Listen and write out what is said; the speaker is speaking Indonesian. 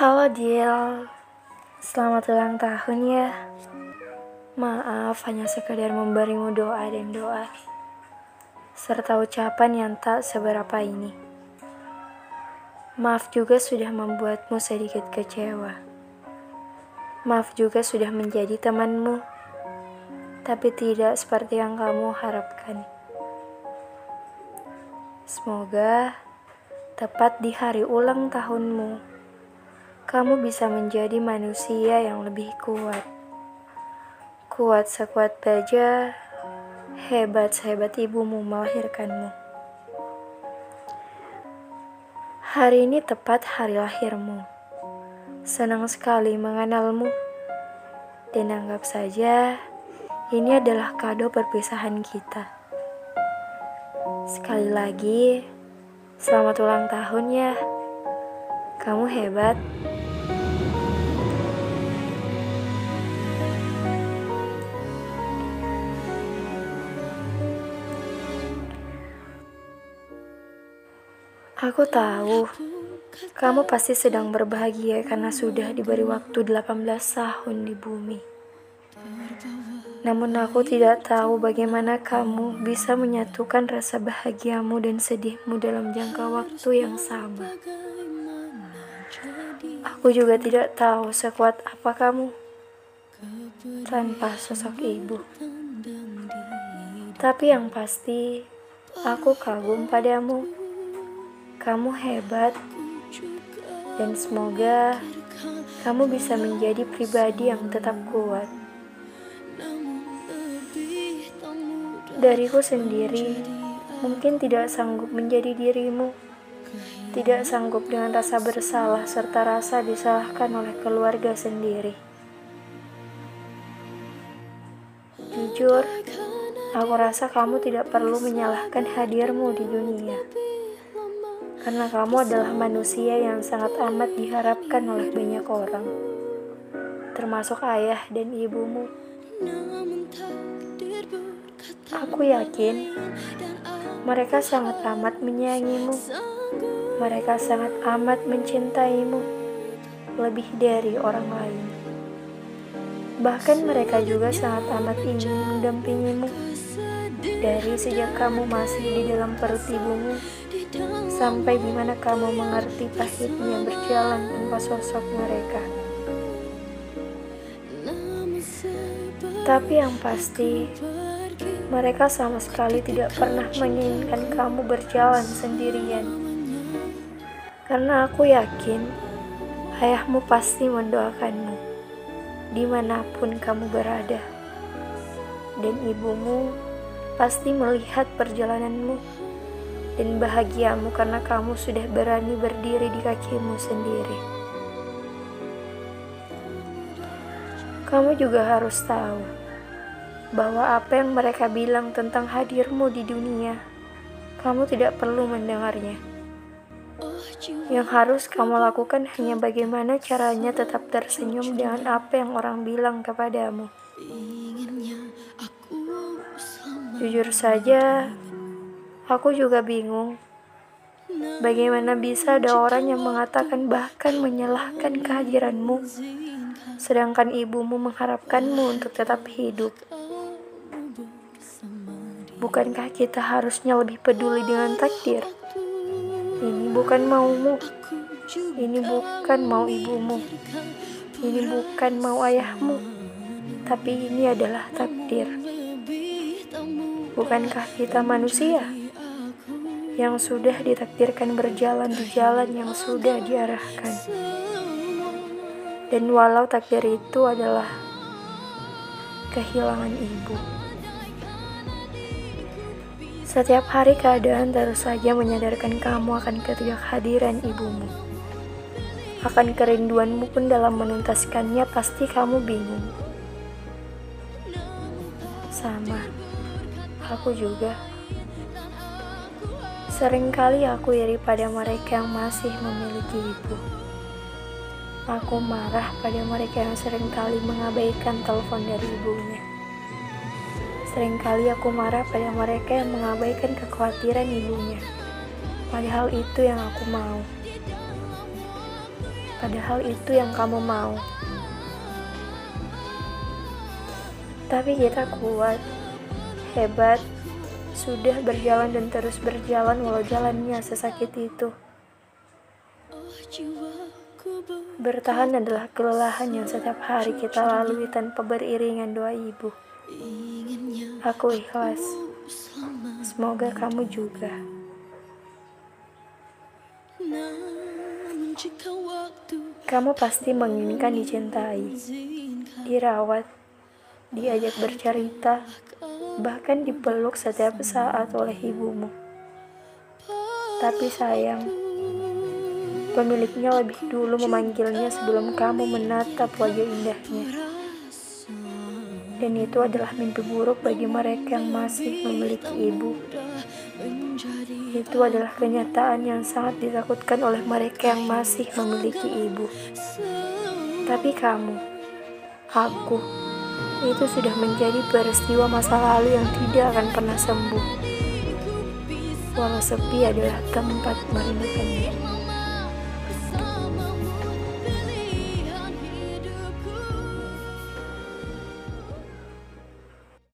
Halo Dil, selamat ulang tahun ya. Maaf hanya sekadar memberimu doa dan doa, serta ucapan yang tak seberapa ini. Maaf juga sudah membuatmu sedikit kecewa. Maaf juga sudah menjadi temanmu, tapi tidak seperti yang kamu harapkan. Semoga tepat di hari ulang tahunmu, kamu bisa menjadi manusia yang lebih kuat. Kuat sekuat baja, hebat sehebat ibumu melahirkanmu. Hari ini tepat hari lahirmu. Senang sekali mengenalmu. Dan anggap saja ini adalah kado perpisahan kita. Sekali lagi, selamat ulang tahun ya. Kamu hebat. Aku tahu kamu pasti sedang berbahagia karena sudah diberi waktu 18 tahun di bumi. Namun aku tidak tahu bagaimana kamu bisa menyatukan rasa bahagiamu dan sedihmu dalam jangka waktu yang sama. Aku juga tidak tahu sekuat apa kamu tanpa sosok ibu. Tapi yang pasti, aku kagum padamu. Kamu hebat, dan semoga kamu bisa menjadi pribadi yang tetap kuat. Dariku sendiri, mungkin tidak sanggup menjadi dirimu, tidak sanggup dengan rasa bersalah serta rasa disalahkan oleh keluarga sendiri. Jujur, aku rasa kamu tidak perlu menyalahkan hadirmu di dunia karena kamu adalah manusia yang sangat amat diharapkan oleh banyak orang, termasuk ayah dan ibumu. Aku yakin mereka sangat amat menyayangimu, mereka sangat amat mencintaimu lebih dari orang lain. Bahkan mereka juga sangat amat ingin mendampingimu dari sejak kamu masih di dalam perut ibumu sampai di mana kamu mengerti pahitnya berjalan tanpa sosok mereka. Tapi yang pasti, mereka sama sekali tidak pernah menginginkan kamu berjalan sendirian. Karena aku yakin, ayahmu pasti mendoakanmu, di mana pun kamu berada. Dan ibumu pasti melihat perjalananmu dan bahagiamu karena kamu sudah berani berdiri di kakimu sendiri. Kamu juga harus tahu bahwa apa yang mereka bilang tentang hadirmu di dunia, kamu tidak perlu mendengarnya. Yang harus kamu lakukan hanya bagaimana caranya tetap tersenyum dengan apa yang orang bilang kepadamu. Jujur saja, Aku juga bingung. Bagaimana bisa ada orang yang mengatakan bahkan menyalahkan kehadiranmu, sedangkan ibumu mengharapkanmu untuk tetap hidup. Bukankah kita harusnya lebih peduli dengan takdir? Ini bukan maumu, ini bukan mau ibumu, ini bukan mau ayahmu, tapi ini adalah takdir. Bukankah kita manusia? Yang sudah ditakdirkan berjalan di jalan yang sudah diarahkan. Dan walau takdir itu adalah kehilangan ibu. Setiap hari keadaan terus saja menyadarkan kamu akan ketidakhadiran ibumu. Akan kerinduanmu pun dalam menuntaskannya pasti kamu bingung. Sama, aku juga. Seringkali aku iri pada mereka yang masih memiliki ibu. Aku marah pada mereka yang sering kali mengabaikan telepon dari ibunya. Seringkali aku marah pada mereka yang mengabaikan kekhawatiran ibunya. Padahal itu yang aku mau. padahal itu yang kamu mau. Tapi kita kuat, hebat, sudah berjalan dan terus berjalan walau jalannya sesakit itu. Bertahan adalah kelelahan yang setiap hari kita lalui tanpa beriringan doa ibu. Aku ikhlas. Semoga kamu juga. Kamu pasti menginginkan dicintai, dirawat, diajak bercerita, bahkan dipeluk setiap saat oleh ibumu. Tapi sayang, pemiliknya lebih dulu memanggilnya sebelum kamu menatap wajah indahnya. Dan itu adalah mimpi buruk bagi mereka yang masih memiliki ibu. Itu adalah kenyataan yang sangat ditakutkan oleh mereka yang masih memiliki ibu. Tapi kamu, aku, itu sudah menjadi peristiwa masa lalu yang tidak akan pernah sembuh. Walau sepi adalah tempat merindukannya.